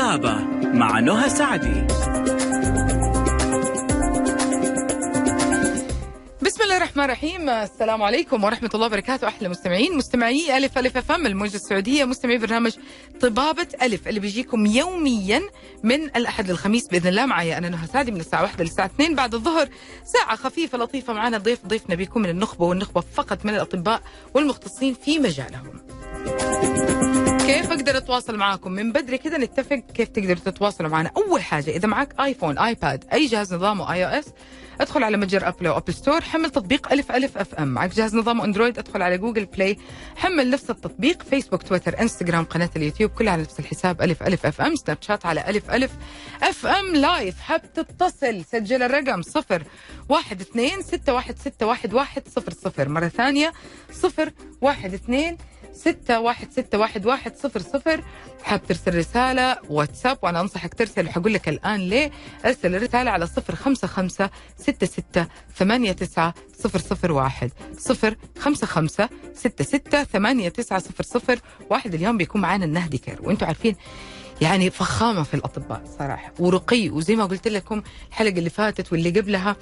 طبابة مع نهى سعدي. الرحمن الرحيم. السلام عليكم ورحمة الله وبركاته. أحلى مستمعين مستمعي ألف ألف أفهم. الموجة السعودية مستمعي برنامج طبابة ألف اللي بيجيكم يوميا من الأحد للخميس بإذن الله. معي أنا نهى سعدي من الساعة واحدة للساعة 2 بعد الظهر ساعة خفيفة لطيفة معنا ضيف ضيفنا بيكون من النخبة والنخبة فقط من الأطباء والمختصين في مجالهم. كيف أقدر أتواصل معاكم؟ من بدري كده نتفق كيف تقدروا تتواصلوا معنا. أول حاجة إذا معك iPhone iPad أي جهاز نظامه iOS ادخل على متجر Apple أو Apple Store حمل تطبيق ألف ألف أف أم. معك جهاز نظام Android؟ ادخل على Google Play حمل نفس التطبيق. فيسبوك تويتر انستغرام قناة اليوتيوب كلها على نفس الحساب ألف ألف FM. سناب شات على ألف ألف أف أم. لايف حاب تتصل. سجل الرقم صفر واحد اثنين ستة واحد ستة واحد واحد صفر صفر. مرة ثانية صفر واحد اثنين ستة واحد ستة واحد واحد صفر صفر. حاب ترسل رسالة واتساب وأنا أنصحك ترسل وحقول لك الآن ليه. أرسل الرسالة على صفر خمسة خمسة ستة ستة ثمانية تسعة صفر صفر واحد. صفر خمسة خمسة ستة ستة ثمانية تسعة صفر صفر واحد. اليوم بيكون معانا النهدي كير. وأنتم عارفين يعني فخامة في الأطباء صراحة ورقي وزي ما قلت لكم الحلقة اللي فاتت واللي قبلها.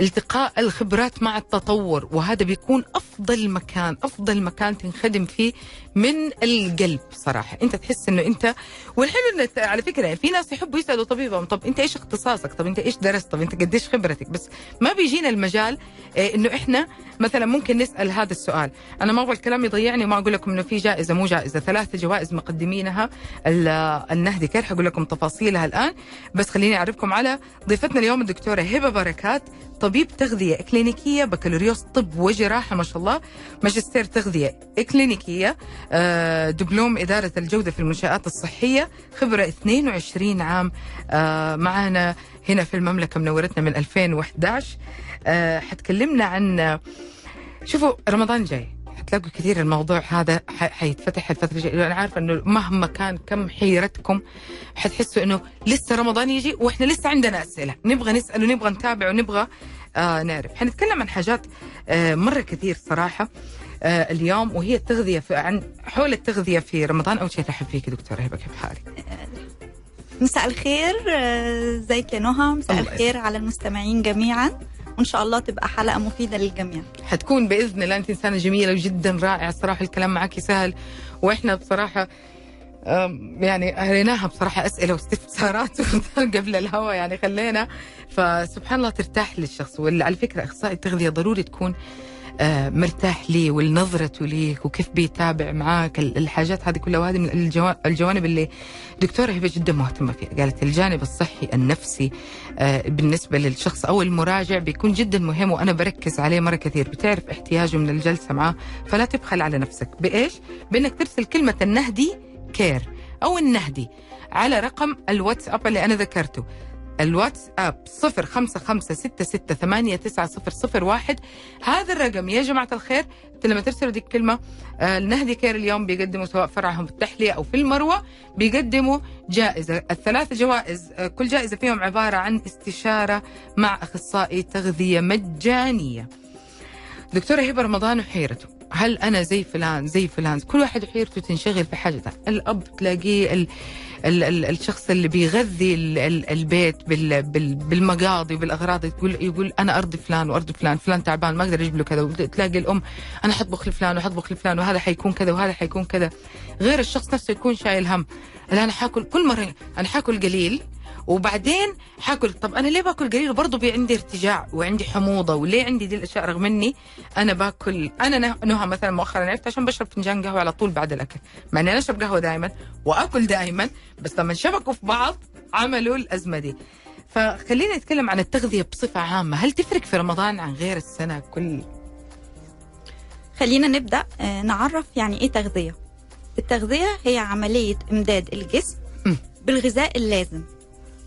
التقاء الخبرات مع التطور وهذا بيكون أفضل مكان أفضل مكان تنخدم فيه من القلب صراحة. أنت تحس إنه أنت والحلو إنه على فكرة في ناس يحبوا يسألوا طبيبهم طب أنت إيش اختصاصك؟ طب أنت إيش درست؟ طب أنت قديش خبرتك؟ بس ما بيجينا المجال إيه إنه إحنا مثلا ممكن نسأل هذا السؤال. أنا ما أبغى الكلام يضيعني وما أقول لكم إنه في جائزة مو جائزة. ثلاثة جوائز مقدمينها. النهدي كير حقول لكم تفاصيلها الآن. بس خليني أعرفكم على ضيفتنا اليوم الدكتورة هبة بركات طبيب تغذية إكلينيكية بكالوريوس طب وجراحة ما شاء الله ماجستير تغذية إكلينيكية آه، دبلوم إدارة الجودة في المنشآت الصحية خبرة 22 عام آه، معنا هنا في المملكة منورتنا من 2011 آه، حتكلمنا عن شوفوا رمضان جاي. حتلاقوا كثير الموضوع هذا حيتفتح الفترة الجاية. أنا عارفة أنه مهما كان كم حيرتكم حتحسوا أنه لسه رمضان يجي وإحنا لسه عندنا أسئلة. نبغى نسأل ونبغى نتابع ونبغى آه نعرف. حنتكلم عن حاجات آه مرة كثير صراحة آه اليوم وهي التغذية في عن حول التغذية في رمضان. أول شيء رحب فيك دكتورة هبة كيف حالك؟ مساء الخير ازيك يا نهى. مساء الخير على المستمعين جميعا. وإن شاء الله تبقى حلقة مفيدة للجميع. حتكون بإذن الله. أنت إنسانة جميلة وجدا رائعة الصراحه الكلام معك سهل وإحنا بصراحة يعني قريناها بصراحة أسئلة واستفسارات قبل الهوا يعني خلينا. فسبحان الله ترتاح للشخص. وعلى فكرة أخصائي التغذية ضروري تكون مرتاح ليه ولنظرته ليك وكيف بيتابع معاك الحاجات هذه كلها. وهذه من الجوانب اللي دكتورة هبة جدا مهتمة فيها. قالت الجانب الصحي النفسي آه، بالنسبة للشخص أو المراجع بيكون جدا مهم وأنا بركز عليه مرة كثير. بتعرف احتياجه من الجلسة معاه فلا تبخل على نفسك. بإيش؟ بأنك ترسل كلمة النهدي كير أو النهدي على رقم الواتساب اللي أنا ذكرته. الواتساب واحد. هذا الرقم يا جماعة الخير لما ترسلوا دي الكلمة آه النهدي كير اليوم بيقدموا سواء فرعهم في التحلية أو في المروة بيقدموا جائزة. الثلاث جوائز آه كل جائزة فيهم عبارة عن استشارة مع أخصائي تغذية مجانية. دكتورة هبة رمضان وحيرته. هل أنا زي فلان زي فلان؟ كل واحد حيرته تنشغل في حاجة الأب تلاقيه الشخص اللي بيغذي ال ال البيت بال بال بالمقاضي بالأغراض يقول يقول أنا أرضي فلان وأرضي فلان فلان تعبان ما أقدر أجيب له كذا وتلاقي الأم أنا حطبخ لفلان وحطبخ لفلان وهذا حيكون كذا وهذا حيكون كذا. غير الشخص نفسه يكون شايل هم. أنا حاكل كل مرة أنا حاكل قليل وبعدين حاكل. طب أنا ليه باكل قليل؟ وبرضه عندي ارتجاع وعندي حموضة وليه عندي دي الأشياء رغم إني أنا باكل. أنا نهى مثلا مؤخرا عرفت عشان بشرب فنجان قهوة على طول بعد الأكل. مع إني أنا أشرب قهوة دائما وآكل دائما بس لما شبكوا في بعض عملوا الأزمة دي. فخلينا نتكلم عن التغذية بصفة عامة. هل تفرق في رمضان عن غير السنة كل؟ خلينا نبدأ آه، نعرف يعني إيه تغذية. التغذية هي عملية إمداد الجسم بالغذاء اللازم.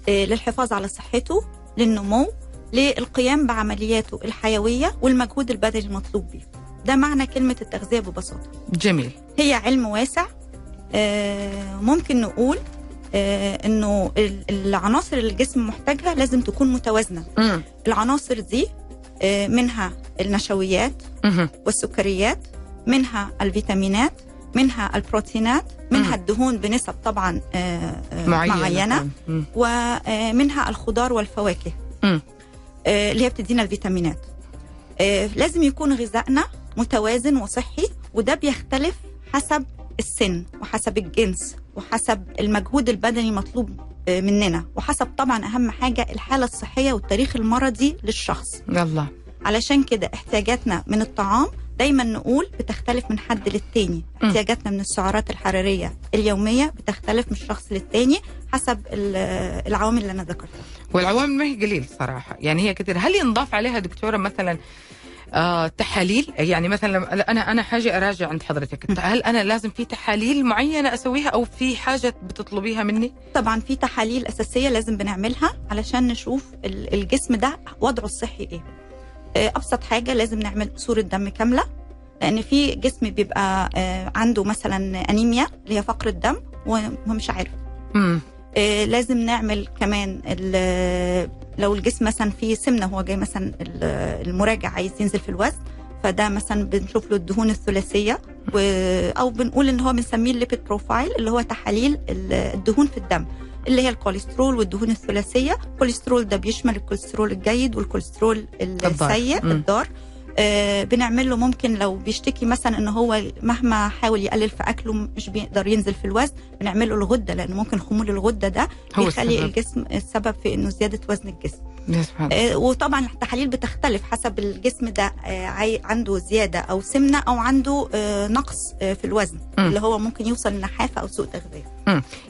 للحفاظ على صحته للنمو للقيام بعملياته الحيوية والمجهود البدني المطلوب به ده معنى كلمة التغذية ببساطة. جميل. هي علم واسع. آه، ممكن نقول آه، إنه ال- العناصر اللي الجسم محتاجها لازم تكون متوازنة. العناصر دي آه، منها النشويات. والسكريات منها الفيتامينات منها البروتينات منها. الدهون بنسب طبعا آه، آه، معينة, معينة مم. ومنها الخضار والفواكه. آه، اللي هي بتدينا الفيتامينات آه، لازم يكون غذائنا متوازن وصحي وده بيختلف حسب السن وحسب الجنس وحسب المجهود البدني المطلوب آه، مننا وحسب طبعا أهم حاجة الحالة الصحية والتاريخ المرضي للشخص يلا علشان كده احتياجاتنا من الطعام دايما نقول بتختلف من حد للتاني. احتياجاتنا من السعرات الحرارية اليومية بتختلف من شخص للتاني حسب ال- العوامل اللي أنا ذكرتها. والعوامل ما هي قليل صراحة. يعني هي كثير هل ينضاف عليها دكتورة مثلا آه تحاليل؟ يعني مثلا أنا أنا حاجة أراجع عند حضرتك. هل أنا لازم في تحاليل معينة أسويها أو في حاجة بتطلبيها مني؟ طبعا في تحاليل أساسية لازم بنعملها علشان نشوف ال- الجسم ده وضعه الصحي إيه. أبسط حاجة لازم نعمل صوره دم كاملة لأن في جسم بيبقى آه، عنده مثلا أنيميا اللي هي فقر الدم وهو مش عارف. امم آه، لازم نعمل كمان لو الجسم مثلا فيه سمنة هو جاي مثلا ال- المراجع عايز ينزل في الوزن فده مثلا بنشوف له الدهون الثلاثية و... أو بنقول إن هو بنسميه ال lipid profile اللي هو تحاليل ال- الدهون في الدم. اللي هي الكوليسترول والدهون الثلاثية الكوليسترول ده بيشمل الكوليسترول الجيد والكوليسترول. السيء. الضار آه، بنعمل له ممكن لو بيشتكي مثلا إن هو مهما حاول يقلل في أكله مش بيقدر ينزل في الوزن بنعمل له الغدة لأن ممكن خمول الغدة ده هو بيخلي السبب. الجسم السبب في إنه زيادة وزن الجسم. آه، وطبعا التحاليل بتختلف حسب الجسم ده آه، عنده زيادة أو سمنة أو عنده آه، نقص آه، في الوزن مم. اللي هو ممكن يوصل لنحافة أو سوء تغذية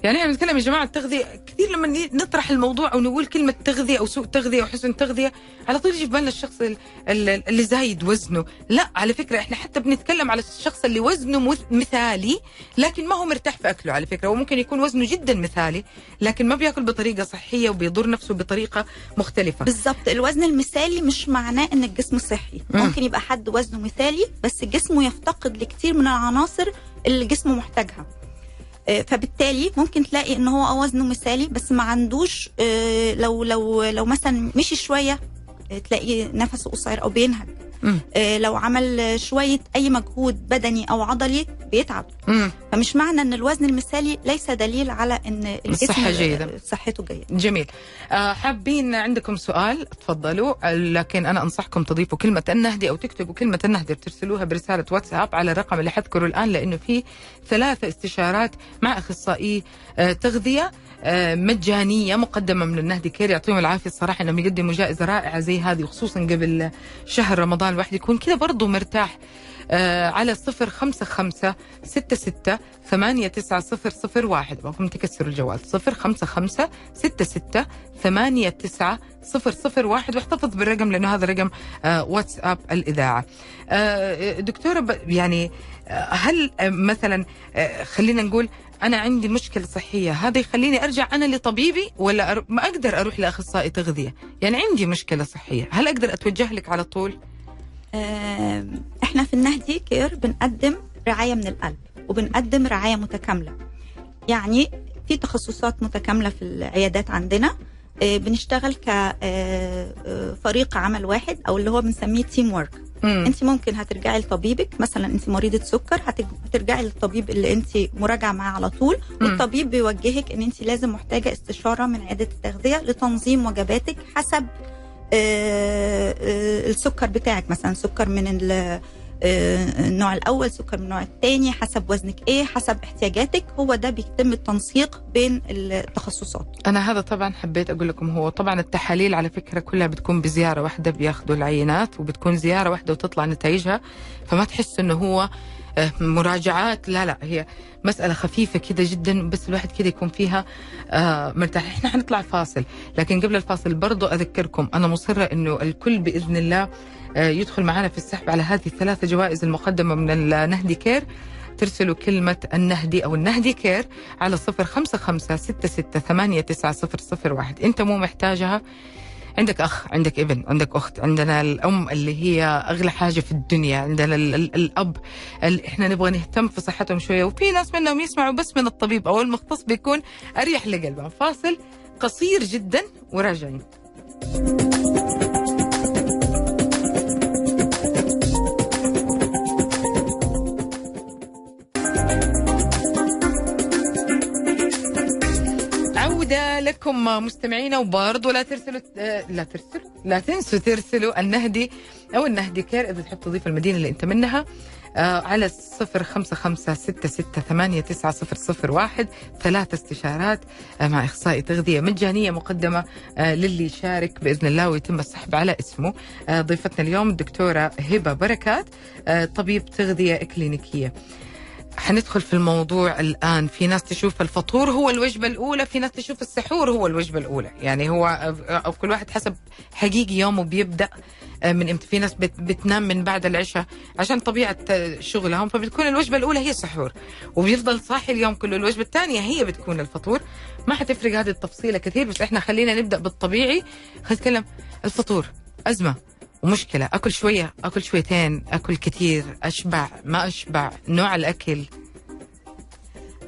يعني إحنا بنتكلم يا جماعة التغذية كثير لما نطرح الموضوع أو نقول كلمة تغذية أو سوء تغذية أو حسن تغذية على طول يجي في بالنا الشخص ال- ال- اللي زايد وزنه. لا على فكرة إحنا حتى بنتكلم على الشخص اللي وزنه مث- مثالي لكن ما هو مرتاح في أكله على فكرة. وممكن يكون وزنه جدا مثالي لكن ما بيأكل بطريقة صحية وبيضر نفسه بطريقة مختلفة. بالظبط الوزن المثالي مش معناه إن الجسم صحي. مم. ممكن يبقى حد وزنه مثالي بس جسمه يفتقد لكتير من العناصر اللي جسمه محتاجها. فبالتالي ممكن تلاقي إن هو آه وزنه مثالي بس ما عندوش آه، لو لو لو مثلا مشي شوية آه، تلاقي نفسه قصير أو. آه، لو عمل آه، شوية أي مجهود بدني أو عضلي بيتعب. مم. فمش معنى إن الوزن المثالي ليس دليل على إن جيدة. آه، صحته جيدة. جميل. آه، حابين عندكم سؤال؟ تفضلوا. آه، لكن أنا أنصحكم تضيفوا كلمة النهدي أو تكتبوا كلمة النهدي ترسلوها برسالة واتساب على الرقم اللي حذكره الآن لأنه في ثلاثة استشارات مع أخصائي آه، تغذية. آه، مجانية مقدمة من النهدي كير يعطيهم العافية الصراحة إنهم يقدموا جائزة رائعة زي هذه وخصوصا قبل شهر رمضان. الواحد يكون كذا برضه مرتاح آه، على صفر خمسة خمسة ستة ستة ثمانية تسعة صفر صفر واحد. أبغاكم تكسروا الجوال؟ صفر خمسة خمسة ستة ستة ثمانية تسعة صفر صفر واحد. واحتفظ بالرقم لأنه هذا رقم آه، واتساب الإذاعة. آه، دكتورة يعني آه، هل آه، مثلا آه، خلينا نقول أنا عندي مشكلة صحية. هذا يخليني أرجع أنا لطبيبي ولا أر... ما أقدر أروح لأخصائي تغذية. يعني عندي مشكلة صحية. هل أقدر أتوجه لك على طول؟ آم، إحنا في النهدي care بنقدم رعاية من القلب وبنقدم رعاية متكاملة. يعني في تخصصات متكاملة في العيادات عندنا. آه، بنشتغل كفريق عمل واحد أو اللي هو بنسميه teamwork مم. انت ممكن هترجعي لطبيبك مثلا انت مريضة سكر هترجعي للطبيب اللي انت مراجعة معاه على طول والطبيب بيوجهك ان انت لازم محتاجة استشارة من عياده التغذية لتنظيم وجباتك حسب آه، آه، السكر بتاعك مثلا سكر من النوع الأول سكر من النوع الثاني حسب وزنك إيه حسب احتياجاتك. هو ده بيتم التنسيق بين التخصصات. أنا هذا طبعا حبيت أقول لكم هو طبعا التحاليل على فكرة كلها بتكون بزيارة واحدة بياخذوا العينات وبتكون زيارة واحدة وتطلع نتائجها. فما تحس إنه هو آه، مراجعات لا لا هي مسألة خفيفة كده جدا بس الواحد كده يكون فيها آه مرتاح. إحنا حنطلع فاصل لكن قبل الفاصل برضو أذكركم أنا مصرة أنه الكل بإذن الله آه يدخل معنا في السحب على هذه الثلاثة جوائز المقدمة من النهدي care. ترسلوا كلمة النهدي أو النهدي care على صفر خمسة خمسة ستة ستة ثمانية تسعة صفر صفر واحد. أنت مو محتاجها. عندك أخ عندك ابن عندك أخت عندنا الأم اللي هي أغلى حاجة في الدنيا عندنا ال ال الأب اللي إحنا نبغى نهتم في صحتهم شوية. وفي ناس منهم يسمعوا بس من الطبيب أو المختص بيكون أريح لقلبهم فاصل قصير جدا وراجعين. عودة لكم مستمعينا وبرضه لا ترسلوا آه، لا ترسلوا لا تنسوا ترسلوا النهدي أو النهدي كير إذا تحب تضيف المدينة اللي أنت منها آه، على صفر خمسة خمسة ستة ستة ثمانية تسعة صفر صفر واحد ثلاث استشارات آه، مع إخصائي تغذية مجانية مقدمة للي يشارك بإذن الله ويتم السحب على اسمه. ضيفتنا اليوم الدكتورة هبة بركات طبيب تغذية إكلينيكية. حندخل في الموضوع الآن. في ناس تشوف الفطور هو الوجبة الأولى في ناس تشوف السحور هو الوجبة الأولى. يعني هو كل واحد حسب حقيقي يومه بيبدأ من إمتى. في ناس بت- بتنام من بعد العشاء عشان طبيعة شغلهم. فبتكون الوجبة الأولى هي السحور. وبيفضل صاحي اليوم كله. الوجبة الثانية هي بتكون الفطور. ما حتفرق هذه التفصيلة كثير بس إحنا خلينا نبدأ بالطبيعي. خلينا نتكلم الفطور. أزمة. ومشكلة أكل شوية أكل شويتين أكل كثير أشبع ما أشبع نوع الأكل.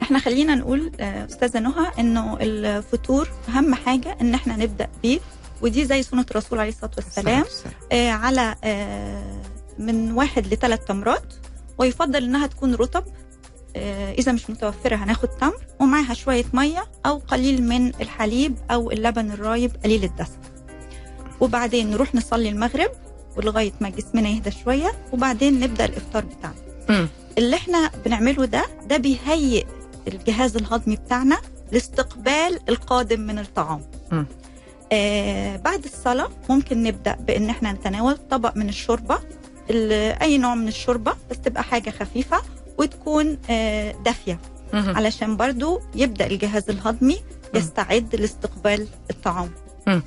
إحنا خلينا نقول آه، أستاذة نهى إنه الفطور أهم حاجة إن إحنا نبدأ بيه ودي زي سنة الرسول عليه الصلاة والسلام آه، على آه، من واحد لثلاث تمرات ويفضل إنها تكون رطب آه، إذا مش متوفرة هناخد تمر ومعاها شوية مية أو قليل من الحليب أو اللبن الرايب قليل الدسم. وبعدين نروح نصلي المغرب ولغاية ما جسمنا يهدى شوية وبعدين نبدأ الإفطار بتاعنا. اللي إحنا بنعمله ده ده بيهيئ الجهاز الهضمي بتاعنا لاستقبال القادم من الطعام مم. آه بعد الصلاة ممكن نبدأ بإن إحنا نتناول طبق من الشوربة ال- أي نوع من الشوربة بس تبقى حاجة خفيفة وتكون آه دافية مم. علشان برضو يبدأ الجهاز الهضمي يستعد لاستقبال الطعام مم.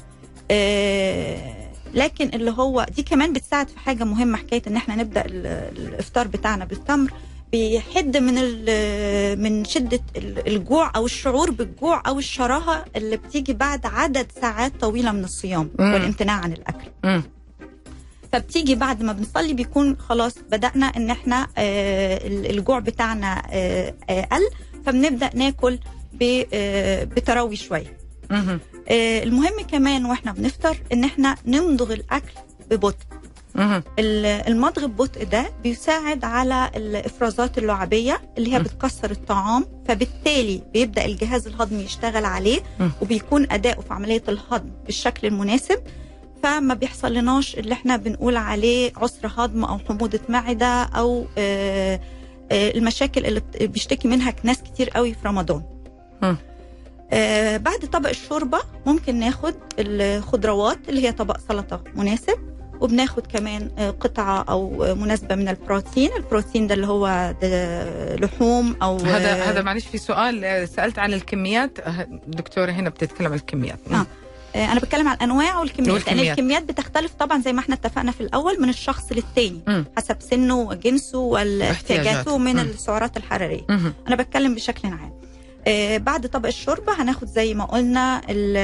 آه لكن اللي هو دي كمان بتساعد في حاجة مهمة حكاية إن إحنا نبدأ ال- الإفطار بتاعنا بالتمر بيحد من من ال- الجوع أو الشعور بالجوع أو الشراهة اللي بتيجي بعد عدد ساعات طويلة من الصيام مم. والامتناع عن الأكل مم. فبتيجي بعد ما بنصلي بيكون خلاص بدأنا إن إحنا آه، الجوع بتاعنا آه، قل فبنبدأ ناكل بتروي شوية مم. آه، المهم كمان وإحنا بنفطر ان إحنا نمضغ الأكل ببطء المضغ ببطء ده بيساعد على الإفرازات اللعابية اللي هي. بتكسر الطعام فبالتالي بيبدأ الجهاز الهضمي يشتغل عليه. وبيكون أداؤه في عملية الهضم بالشكل المناسب فما بيحصل لناش اللي إحنا بنقول عليه عسر هضم أو حموضة معدة أو آه، آه، المشاكل اللي بيشتكي منها ناس كتير قوي في رمضان. آه، بعد طبق الشوربة ممكن ناخد الخضروات اللي هي طبق سلطة مناسب وبناخد كمان آه، قطعة أو آه، مناسبة من البروتين البروتين ده اللي هو ده لحوم أو هذا آه، هذا معلش في سؤال آه، سألت عن الكميات آه، الدكتوره هنا بتتكلم عن الكميات آه. آه، أنا بتكلم عن الانواع والكميات لأن والكميات. الكميات بتختلف طبعا زي ما إحنا اتفقنا في الأول من الشخص للتاني مم. حسب سنه وجنسه واحتياجاته احتياجاته. من مم. السعرات الحرارية مم. أنا بتكلم بشكل عام آه، بعد طبق الشوربة هناخد زي ما قلنا ال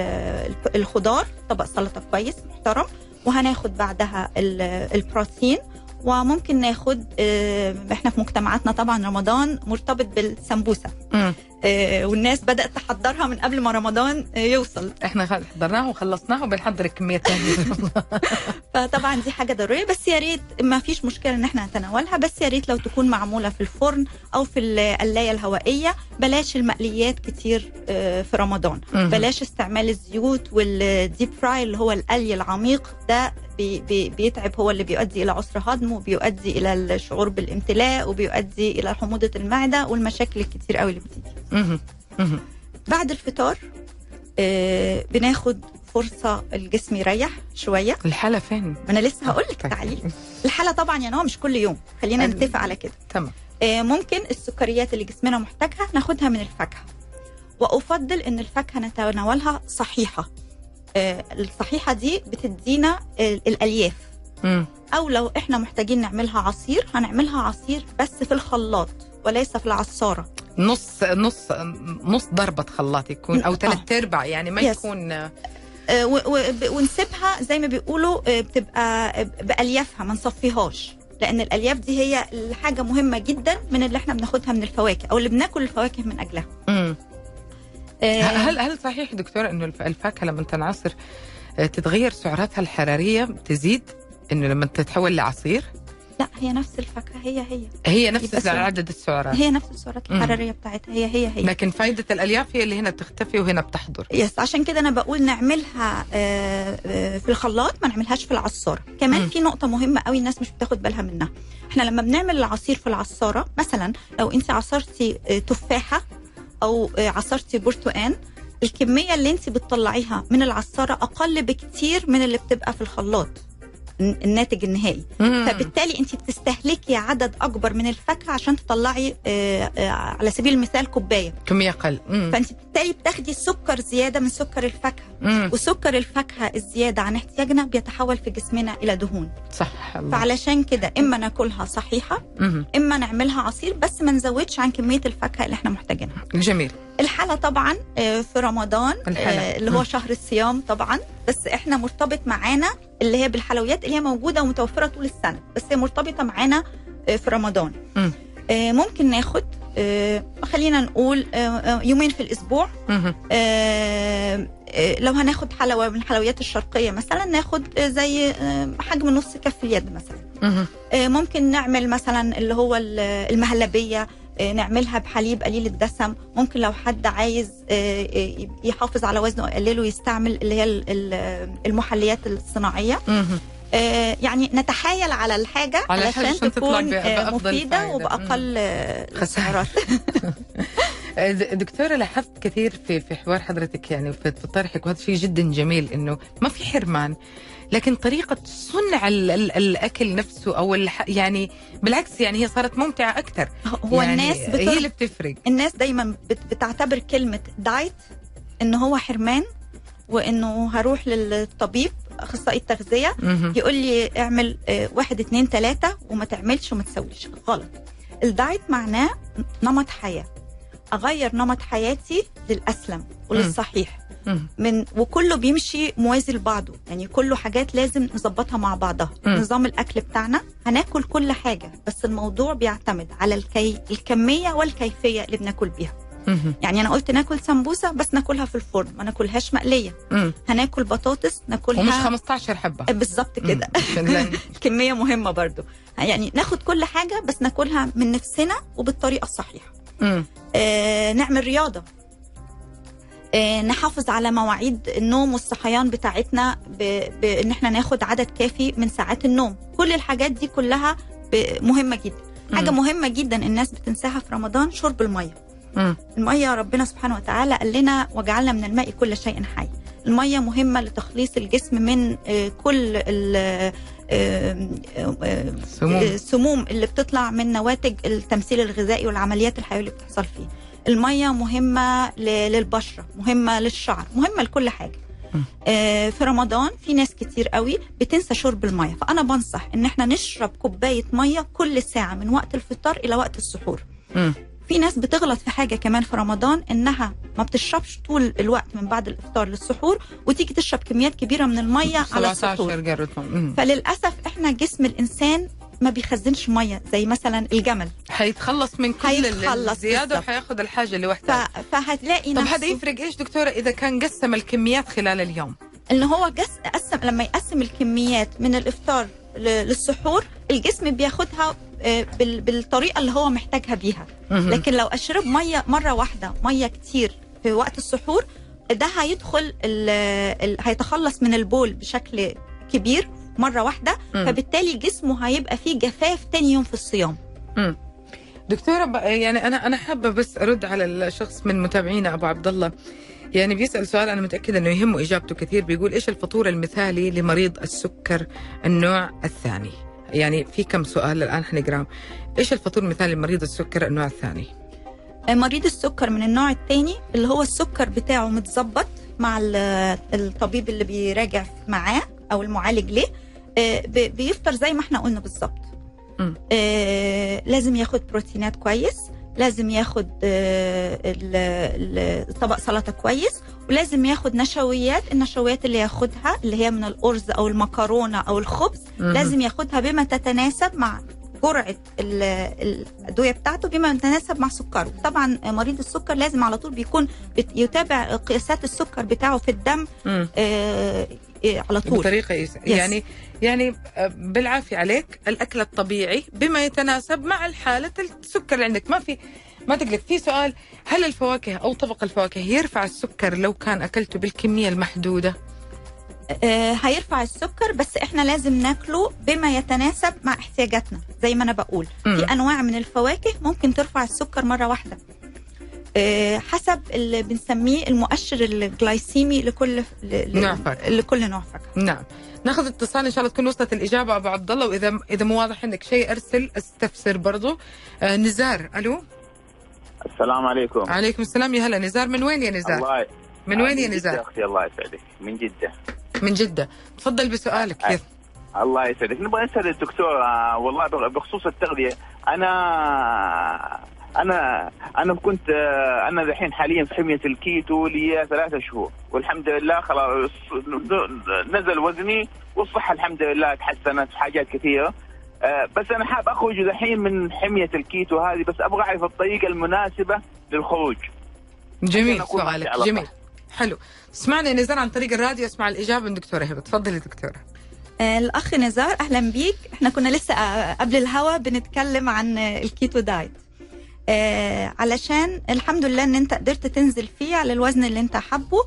ال الخضار طبق سلطة كويس محترم وهناخد بعدها ال- البروتين وممكن ناخد آه، إحنا في مجتمعاتنا طبعا رمضان مرتبط بالسمبوسة. آه، والناس بدأت تحضرها من قبل ما رمضان آه، يوصل. إحنا حضرناها وخلصناها وبنحضر الكميات ثانية فطبعا دي حاجة ضرورية بس يا ريت ما فيش مشكلة إن إحنا نتناولها بس يا ريت لو تكون معمولة في الفرن أو في القلاية الهوائية بلاش المقليات كتير آه، في رمضان. بلاش استعمال الزيوت والديب فراي اللي هو القلي العميق ده بي بي بيتعب هو اللي بيؤدي إلى عسر هضم وبيؤدي إلى الشعور بالامتلاء وبيؤدي إلى حموضة المعدة والمشاكل الكتير قوي اللي بتيجي. بعد الفطار آه، بناخد فرصة الجسم يريح شوية. الحالة فين؟ ما أنا لسه هقول لك تعليق الحالة طبعا يا نوع مش كل يوم. خلينا نتفق على كده. تمام. آه، ممكن السكريات اللي جسمنا محتاجها ناخدها من الفاكهة. وأفضل إن الفاكهة نتناولها صحيحة. الصحيحة دي بتدينا آه، الألياف مم. أو لو إحنا محتاجين نعملها عصير هنعملها عصير بس في الخلاط وليس في العصارة نص نص نص ضربة خلاط يكون أو آه. ثلاث أرباع يعني ما Yes. يكون آه، ب- ونسيبها زي ما بيقولوا آه، بتبقى بأليافها ما نصفيهاش لأن الألياف دي هي الحاجة مهمة جدا من اللي إحنا بناخدها من الفواكه أو اللي بناكل الفواكه من اجلها مم. آه، هل هل صحيح دكتورة إنه الف- الفاكهة لما تنعصر آه، تتغير سعراتها الحرارية تزيد؟ إنه لما تتحول لعصير؟ لا هي نفس الفاكهة هي هي. هي نفس عدد السعرات. هي نفس السعرات. الحرارية بتاعتها هي هي هي. لكن فائدة الألياف هي اللي هنا بتختفي وهنا بتحضر. يس عشان كده أنا بقول نعملها آه، في الخلاط ما نعملهاش في العصارة. كمان مم. في نقطة مهمة قوي الناس مش بتاخد بالها منها. إحنا لما بنعمل العصير في العصارة مثلا لو أنت عصرتي تفاحة أو آه، عصرتي برتقان الكمية اللي انت بتطلعيها من العصارة أقل بكتير من اللي بتبقى في الخلاط. الناتج النهائي. مم. فبالتالي انت بتستهلكي عدد أكبر من الفاكهة عشان تطلعي آه، آه، على سبيل المثال كوباية. كمية أقل. مم. فانت بالتالي بتاخدي سكر زيادة من سكر الفاكهة. مم. وسكر الفاكهة الزيادة عن احتياجنا بيتحول في جسمنا إلى دهون. صح. الله. فعلشان كده إما ناكلها صحيحة مم. إما نعملها عصير بس ما نزودش عن كمية الفاكهة اللي إحنا محتاجينها. جميل. الحلا طبعا آه، في رمضان. آه، اللي هو. شهر الصيام طبعا بس إحنا مرتبط معانا اللي هي بالحلويات اللي هي موجودة ومتوفرة طول السنة بس هي مرتبطة معانا آه، في رمضان. آه، ممكن ناخد خلينا نقول يومين في. آه، آه، لو هناخد حلوى من الحلويات الشرقية مثلا ناخد زي حجم نص كف اليد مثلا. آه، ممكن نعمل مثلا اللي هو ال- المهلبية آه، نعملها بحليب قليل الدسم. ممكن لو حد عايز آه، آه، يحافظ على وزنه ويقلله يستعمل اللي هي ال- ال- المحليات الصناعية. آه، يعني نتحايل على الحاجة علشان تكون آه، مفيدة. وبأقل آه، آه، د- دكتورة لاحظت كثير في في حوار حضرتك يعني في في طرحك وهذا شيء جدا جميل إنه ما في حرمان. لكن طريقة صنع ال ال الأكل نفسه أو الح يعني بالعكس يعني هي صارت ممتعة أكثر هو يعني الناس هي بتر... اللي بتفرق. الناس دايما بت... بتعتبر كلمة diet إن هو حرمان وإنه هروح للطبيب أخصائي التغذية. يقول لي اعمل آه، واحد اتنين تلاتة وما تعملش وما تسويش. غلط. ال diet معناه نمط حياة. أغير نمط حياتي للأسلم وللصحيح. من وكله بيمشي موازي لبعضه يعني كله حاجات لازم نظبطها مع بعضها. نظام الأكل بتاعنا هناكل كل حاجة بس الموضوع بيعتمد على الكي... الكمية والكيفية اللي بناكل بيها. يعني أنا قلت ناكل سمبوسة بس ناكلها في الفرن ما ناكلهاش مقلية. هناكل بطاطس ناكلها ومش 15 حبة بالظبط كده مم. عشان لا- كميه مهمة برضو يعني ناخد كل حاجة بس ناكلها من نفسنا وبالطريقة الصحيحة. آه نعمل رياضة آه نحافظ على مواعيد النوم والصحيان بتاعتنا بان إحنا ناخد عدد كافي من ساعات النوم. كل الحاجات دي كلها مهمة جدا. حاجة. مهمة جدا الناس بتنساها في رمضان شرب المية. المية ربنا سبحانه وتعالى قال لنا وجعلنا من الماء كل شيء حي. المية مهمة لتخليص الجسم من آه، كل ال- آه، آه، آه، السموم اللي بتطلع من نواتج التمثيل الغذائي والعمليات الحيوية اللي بتحصل فيه. المية مهمة ل- للبشرة مهمة للشعر مهمة لكل حاجة م. آه، في رمضان في ناس كتير قوي بتنسى شرب المية فأنا بنصح إن إحنا نشرب كوباية مية كل ساعة من وقت الفطار إلى وقت السحور. في ناس بتغلط في حاجة كمان في رمضان إنها ما بتشربش طول الوقت من بعد الإفطار للسحور وتيجي تشرب كميات كبيرة من المية على السحور 17 قررت مم. فللأسف إحنا جسم الإنسان ما بيخزنش مية زي مثلا الجمل حيتخلص من كل حيتخلص الزيادة بالضبط. وحياخد الحاجة اللي ف... وحدها فهتلاقي طب هذا يفرق إيش دكتورة إذا كان قسم الكميات خلال اليوم إن هو جس... قسم لما يقسم الكميات من الإفطار ل... للسحور الجسم بياخدها آه، بال... بالطريقة اللي هو محتاجها بيها. لكن لو أشرب مية مرة واحدة مية كتير في وقت السحور ده هيدخل ال... ال... هيتخلص من البول بشكل كبير مرة واحدة مم. فبالتالي جسمه هيبقى فيه جفاف تاني يوم في الصيام. دكتورة ب- يعني أنا أنا حابة بس أرد على الشخص من متابعينا أبو عبد الله. يعني بيسأل سؤال أنا متأكدة إنه يهمه إجابته كثير. بيقول إيش الفطور المثالي لمريض السكر النوع الثاني؟ يعني في كم سؤال الآن حنقراهم إيش الفطور المثالي لمريض السكر النوع الثاني؟ مريض السكر من النوع الثاني اللي هو السكر بتاعه متظبط مع ال- الطبيب اللي بيراجع معاه أو المعالج ليه. آه، بيفطر زي ما إحنا قلنا بالظبط مم. آه، لازم ياخد بروتينات كويس لازم ياخد آه، طبق سلطة كويس ولازم ياخد نشويات النشويات اللي ياخدها اللي هي من الأرز أو المكرونة أو الخبز مهم. لازم ياخدها بما تتناسب مع جرعة ال- الأدوية بتاعته بما يتناسب مع سكره طبعا مريض السكر لازم على طول بيكون يتابع قياسات السكر بتاعه في الدم مم. آه، آه، على طول. بطريقة يس... يعني يعني آه، بالعافية عليك الأكل الطبيعي بما يتناسب مع الحاله السكر اللي عندك ما في ما تقلق. في سؤال هل الفواكه أو طبق الفواكه يرفع السكر لو كان أكلته بالكمية المحدودة؟ آه، هيرفع السكر بس إحنا لازم ناكله بما يتناسب مع احتياجاتنا زي ما أنا بقول. مم. في أنواع من الفواكه ممكن ترفع السكر مرة واحدة. حسب اللي بنسميه المؤشر الجلايسيمي لكل ل- نوع فاكهة. لكل نوع فاكهه نعم. ناخذ اتصال إن شاء الله تكون وصلت الإجابة أبو عبد الله وإذا إذا مو واضح عندك شيء أرسل استفسر برضو. آه نزار ألو؟ السلام عليكم. عليكم السلام. يا هلا نزار. من وين يا نزار؟ الله من وين يا نزار؟ أختي الله يسعدك. من جدة. من جدة. تفضل بسؤالك. كيف؟ الله يسعدك. نبغى نسال الدكتور آه، والله بخصوص التغذية أنا أنا أنا كنت آه، أنا الحين حاليا في حمية الكيتو لي ثلاثة شهور والحمد لله خلاص نزل وزني والصحة الحمد لله تحسنت في حاجات كثيرة. آه، بس أنا حاب أخرج الحين من حمية الكيتو هذه بس أبغى أعرف الطريقة المناسبة للخروج. جميل سؤالك جميل. حلو. اسمعنا يا نزار عن طريق الراديو اسمع الإجابة من دكتورة هبة. تفضلي دكتورة. آه، الأخ نزار أهلا بيك. إحنا كنا لسه قبل الهوا بنتكلم عن ال keto diet. آه، علشان الحمد لله إن أنت قدرت تنزل فيه على الوزن اللي أنت حابه.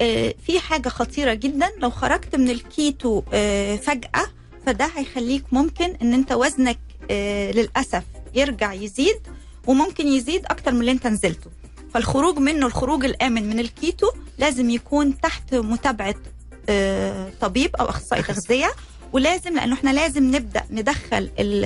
آه، في حاجة خطيرة جدا. لو خرجت من الكيتو آه، فجأة فده هيخليك ممكن إن أنت وزنك آه، للأسف يرجع يزيد وممكن يزيد أكتر من اللي أنت نزلته. فالخروج منه الخروج الآمن من الكيتو لازم يكون تحت متابعة آه، طبيب أو أخصائي. تغذية. ولازم لأنه إحنا لازم نبدأ ندخل ال-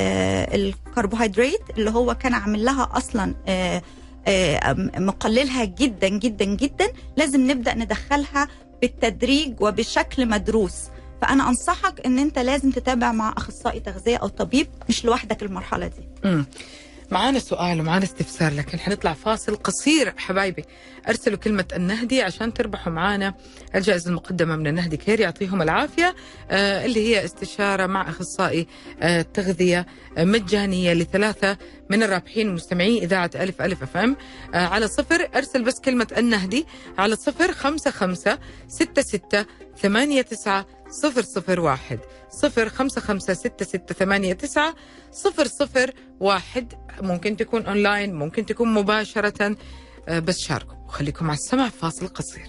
الكربوهيدرات اللي هو كان عامل لها أصلا آه، آه، مقللها جدا جدا جدا. لازم نبدأ ندخلها بالتدريج وبشكل مدروس. فأنا أنصحك إن أنت لازم تتابع مع أخصائي تغذية أو طبيب مش لوحدك المرحلة دي. معانا سؤال ومعانا استفسار لكن حنطلع فاصل قصير. حبايبي أرسلوا كلمة النهدي عشان تربحوا معانا الجائزة المقدمة من النهدي كير يعطيهم العافية. آه اللي هي استشارة مع أخصائي آه تغذية آه مجانية لثلاثة من الرابحين المستمعين إذاعة ألف ألف أف أم. آه على صفر أرسل بس كلمة النهدي على صفر خمسة خمسة ستة ستة ثمانية تسعة صفر صفر واحد. صفر خمسة خمسة ستة ستة ثمانية تسعة صفر صفر واحد. ممكن تكون أونلاين ممكن تكون مباشرة آه، بس شاركوا. وخليكم على السمع فاصل قصير.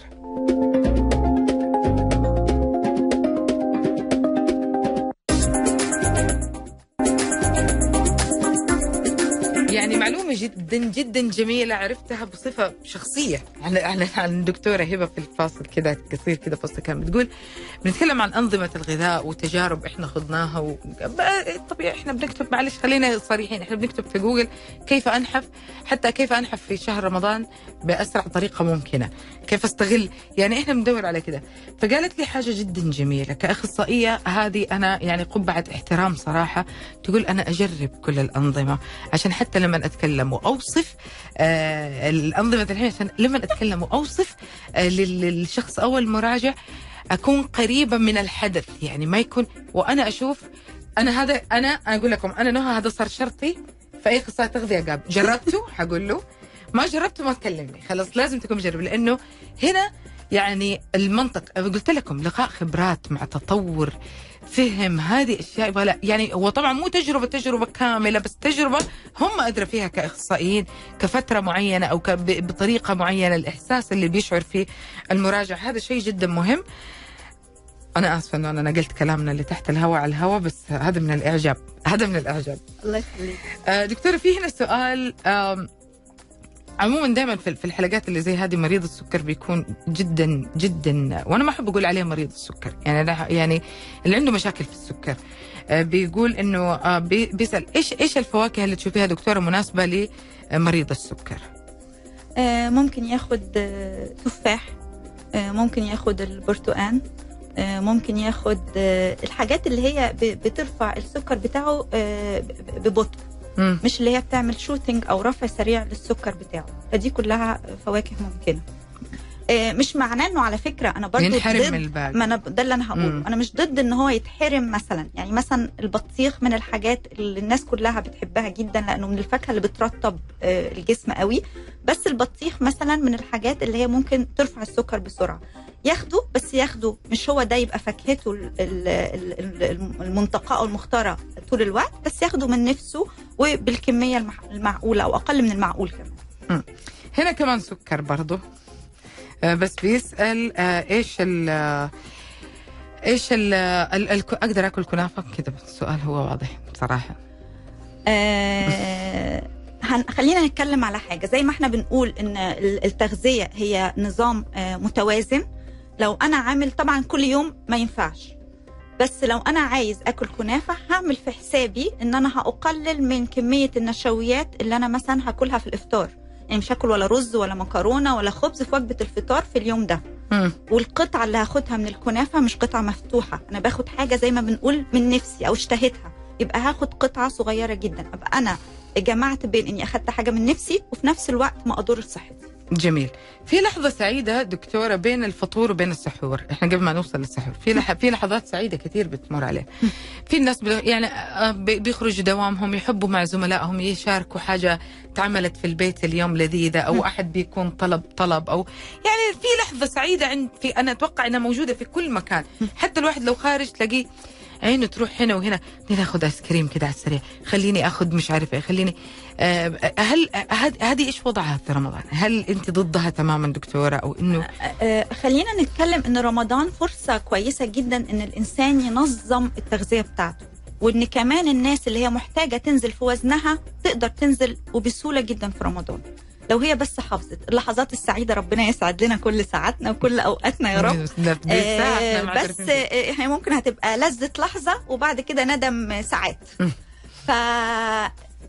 معلومة جدا جدا جميلة عرفتها بصفة شخصية. عن عن عن الدكتورة هبة في الفاصل كذا قصير كذا فاصل كان بتقول بنتكلم عن أنظمة الغذاء وتجارب إحنا خضناها و... طبيعي إحنا بنكتب معلش خلينا صريحين إحنا بنكتب في جوجل كيف أنحف حتى كيف أنحف في شهر رمضان. بأسرع طريقة ممكنة. كيف أستغل؟ يعني إحنا بندور على كده. فقالت لي حاجة جدا جميلة. كأخصائية هذه أنا يعني قبعه احترام صراحة تقول أنا أجرب كل الأنظمة عشان حتى لما أتكلم وأوصف آه الأنظمة الحين عشان لما أتكلم وأوصف آه لل- للشخص أو المراجع أكون قريبة من الحدث. يعني ما يكون وأنا أشوف أنا هذا أنا أقول لكم أنا نهى هذا صار شرطي في اي اخصائي تغذية قاب جربته؟ حقول له. ما جربته ما تكلمني. خلاص لازم تكون مجرب لأنه هنا يعني المنطق قلت لكم لقاء خبرات مع تطور فهم هذه أشياء يبغى لا يعني هو طبعا مو تجربة تجربة كاملة بس تجربة هم أدرى فيها كإخصائيين كفترة معينة أو بطريقة معينة الإحساس اللي بيشعر فيه المراجع هذا شيء جدا مهم. أنا آسفة إنه أنا نقلت كلامنا اللي تحت الهواء على الهواء بس هذا من الإعجاب هذا من الإعجاب. الله يخليك. آه، دكتورة في هنا سؤال عموما دائما في الحلقات اللي زي هذه مريض السكر بيكون جدا جدا. وأنا ما أحب أقول عليه مريض السكر. يعني أنا يعني اللي عنده مشاكل في السكر. آه، بيقول إنه آه، بي- بيسأل إيش إيش الفواكه اللي تشوفيها دكتورة مناسبة لمريض السكر؟ آه، ممكن ياخد آه، تفاح ممكن ياخد البرتقان ممكن ياخد آه، الحاجات اللي هي بترفع السكر بتاعه ببطء. مش اللي هي بتعمل shooting أو رفع سريع للسكر بتاعه. فدي كلها فواكه ممكنة. مش معناه إنه على فكرة أنا برضو ينحرم ضد من الباقي ما أنا ده اللي أنا هقوله. مم. أنا مش ضد إن هو يتحرم مثلا. يعني مثلا البطيخ من الحاجات اللي الناس كلها بتحبها جدا لأنه من الفاكهة اللي بترطب آه، الجسم قوي. بس البطيخ مثلا من الحاجات اللي هي ممكن ترفع السكر بسرعة. ياخده بس ياخده. مش هو ده يبقى فاكهته ال- ال- ال- ال- المنتقاه أو المختارة طول الوقت. بس ياخده من نفسه وبالكمية المعقولة أو أقل من المعقول كمان. هنا كمان سكر برضو. آه، بس بيسأل آه، إيش ال آه، إيش ال أقدر آكل كنافة؟ كذا السؤال هو واضح بصراحه آه خلينا نتكلم على حاجة. زي ما إحنا بنقول إن ال- التغذية هي نظام آه متوازن. لو أنا عامل طبعا كل يوم ما ينفعش. بس لو أنا عايز آكل كنافة هعمل في حسابي إن أنا هقلل من كمية النشويات اللي أنا مثلا هاكلها في الإفطار. مش هاكل ولا رز ولا مكرونة ولا خبز في وجبة الفطار في اليوم ده. مم. والقطعة اللي هاخدها من الكنافة مش قطعة مفتوحة. أنا باخد حاجة زي ما بنقول من نفسي أو اشتهيتها. يبقى هاخد قطعة صغيرة جدا. أبقى أنا جمعت بين إني أخدت حاجة من نفسي وفي نفس الوقت ما اضر صحتي. جميل. في لحظة سعيدة دكتورة بين الفطور وبين السحور. إحنا قبل ما نوصل للسحور في لح... في لحظات سعيدة كثير بتمر عليه. في الناس. يعني آه، بي- بيخرجوا دوامهم يحبوا مع زملائهم يشاركوا حاجة تعملت في البيت اليوم لذيذة أو أحد بيكون طلب طلب أو يعني في لحظة سعيدة عند في أنا أتوقع إنها موجودة في كل مكان. حتى الواحد لو خارج تلاقيه عينه تروح هنا وهنا. خليني آخذ آيس كريم كده على السريع. خليني آخذ مش عارف إيه خليني هل هذه هذه إيش وضعها في رمضان؟ هل أنت ضدها تماما دكتورة أو إنه آه، خلينا نتكلم إن رمضان فرصة كويسة جدا إن الإنسان ينظم التغذية بتاعته وإن كمان الناس اللي هي محتاجة تنزل في وزنها تقدر تنزل وبسهولة جدا في رمضان لو هي بس حافظت اللحظات السعيدة ربنا يسعد لنا كل ساعاتنا وكل أوقاتنا يا رب آه، بس. آه، هي ممكن هتبقى لذة لحظة وبعد كده ندم ساعات. ف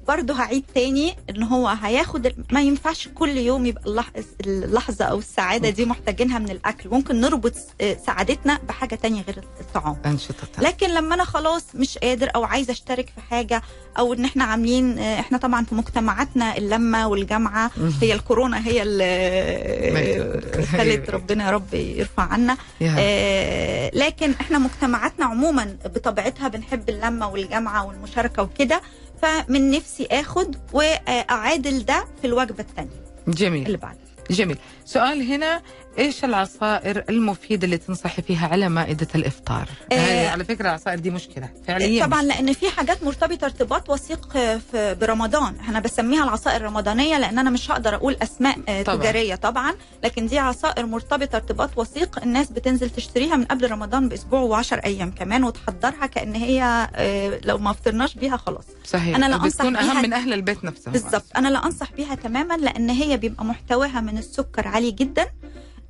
برضه هعيد تاني إن هو هياخد ما ينفعش كل يوم يبقى اللح- اللحظة أو السعادة دي محتاجينها من الأكل. ممكن نربط آه، سعادتنا بحاجة تانية غير الطعام. أنشطة. لكن لما أنا خلاص مش قادر أو عايزة أشترك في حاجة أو إن إحنا عاملين آه، إحنا طبعا في مجتمعاتنا اللمة والجامعة هي الكورونا هي اللي خلت ربنا يا رب يرفع عنا. آه، لكن إحنا مجتمعاتنا عموما بطبيعتها بنحب اللمة والجامعة والمشاركة وكده. فمن نفسي آخد وأعادل ده في الوجبة الثانية جميل. اللي بعد جميل. سؤال هنا إيش العصائر المفيدة اللي تنصحي فيها على مائدة الإفطار؟ آه. هاي على فكرة العصائر دي مشكلة فعليا. طبعا لأن في حاجات مرتبطة ارتباط وثيق في برمضان. أنا بسميها العصائر الرمضانية لأن أنا مش هقدر أقول أسماء آه، طبعاً. تجارية طبعا لكن دي عصائر مرتبطة ارتباط وثيق. الناس بتنزل تشتريها من قبل رمضان بأسبوع و10 أيام كمان وتحضرها كأن هي آه، لو ما فطرناش بيها خلاص. صحيح. أنا لا أنصح بتكون أهم بيها- من أهل البيت نفسهم بالظبط. أنا لا أنصح بيها تماما لأن هي بيبقى محتواها من السكر عالي جدا.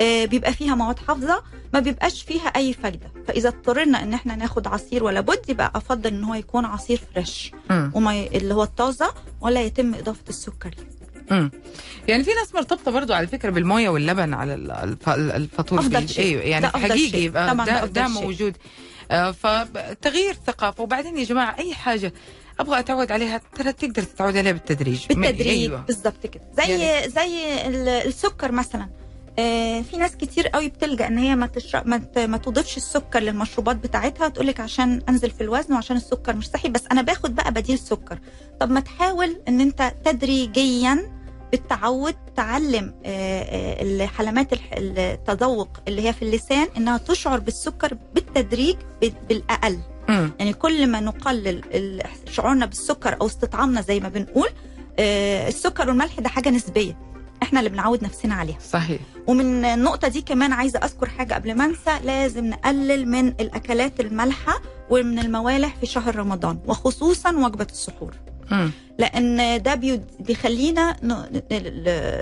بيبقى فيها مواد حافظة ما بيبقاش فيها أي فايدة فإذا اضطررنا إن إحنا ناخد عصير ولا بد يبقى أفضل إن هو يكون عصير فريش. وما. اللي هو الطازة ولا يتم إضافة السكر ليه. مم. يعني في ناس مرتبطة برضو على فكرة بالمويه واللبن على ال- الف- الفطور أفضل بال- شيء. أيوه يعني حقيقي. يبقى ده, ده أفضل ده. موجود آه، فتغيير ثقافة وبعدين يا جماعة أي حاجة أبغى أتعود عليها ترى تقدر تتعود عليها بالتدريج بالتدريج أيوه بالظبط كده زي يعني- زي ال- السكر مثلا آه، في ناس كتير قوي بتلجأ إن هي ما تشرب ما, تضيفش السكر للمشروبات بتاعتها تقول لك عشان أنزل في الوزن وعشان السكر مش صحي بس أنا باخد بقى بديل سكر. طب ما تحاول إن أنت تدريجيا بالتعود تعلم آه، آه، الحلمات الح- التذوق اللي هي في اللسان إنها تشعر بالسكر بالتدريج بالأقل. يعني كل ما نقلل شعورنا بالسكر أو استطعامنا زي ما بنقول آه، السكر والملح ده حاجة نسبية. إحنا اللي بنعود نفسنا عليها. صحيح. ومن النقطة دي كمان عايزة أذكر حاجة قبل ما أنسى لازم نقلل من الأكلات المالحة ومن الموالح في شهر رمضان وخصوصا وجبة السحور. لأن ده بيخلينا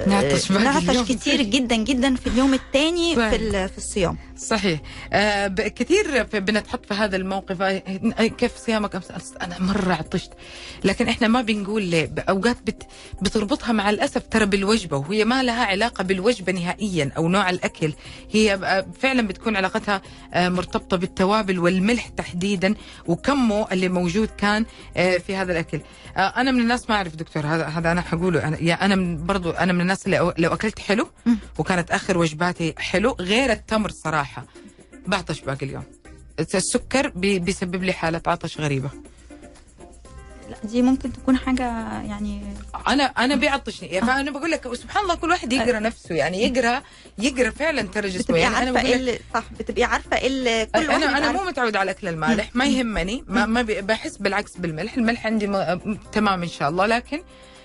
نعطش نعطش. كتير جدا جدا في اليوم الثاني. في في الصيام. صحيح. آه كثير بنتحط في هذا الموقف. آه، كيف صيامك؟ أنا مرة عطشت. لكن إحنا ما بنقول ليه. أوقات بت بتربطها مع الأسف ترى بالوجبة وهي ما لها علاقة بالوجبة نهائيا أو نوع الأكل. هي آه، فعلا بتكون علاقتها آه، مرتبطة بالتوابل والملح تحديدا وكمه اللي موجود كان في هذا الأكل. أنا من الناس ما أعرف دكتور هذا هذا أنا حقوله. أنا يا أنا من برضو أنا من الناس اللي لو أكلت حلو. وكانت آخر وجباتي حلو غير التمر صراحة. بعطش باقي اليوم. السكر بي بيسبب لي حالة عطش غريبة. لا دي ممكن تكون حاجة يعني أنا أنا بيعطشني. يعني فانا بقول لك سبحان الله كل واحد يقرأ نفسه يعني يقرأ يقرأ فعلا ترى جسمه. بتبقي يعني أنا بقول لك اللي صح بتبقي عارفة إيه اللي كل واحد أنا أنا مو متعود على الأكل المالح ما يهمني ما ما بحس بالعكس بالملح. الملح عندي م- تمام إن شاء الله لكن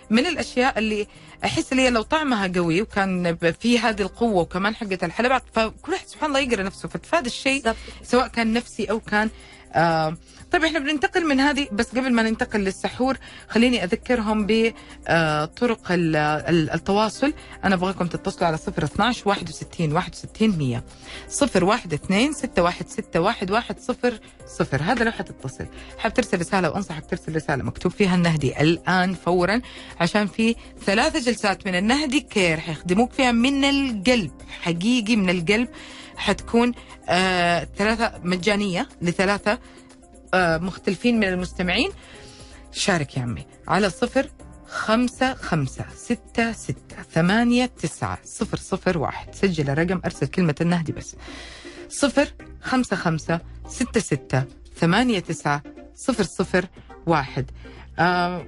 من الأشياء اللي أحس اللي هي لو طعمها قوي وكان في هذه القوة وكمان حقة الحلبات فكل واحد سبحان الله يقرأ نفسه فتفاد الشيء سواء كان نفسي أو كان آه طيب إحنا بننتقل من هذه بس قبل ما ننتقل للسحور خليني أذكرهم بطرق التواصل. أنا أبغاكم تتصلوا على 012 61 61 100 012 616 1100 هذا لو حتتصل حاب ترسل رسالة وانصحك ترسل رسالة مكتوب فيها النهدي الآن فورا عشان في ثلاث جلسات من النهدي كير. حيخدموك فيها من القلب حقيقي من القلب. حتكون آه ثلاثة مجانية لثلاثة آه مختلفين من المستمعين. شارك يا عمي على صفر خمسة خمسة ستة ستة ثمانية تسعة صفر صفر واحد. سجل الرقم أرسل كلمة النهدي بس. صفر خمسة خمسة ستة ستة ثمانية تسعة صفر صفر واحد. آه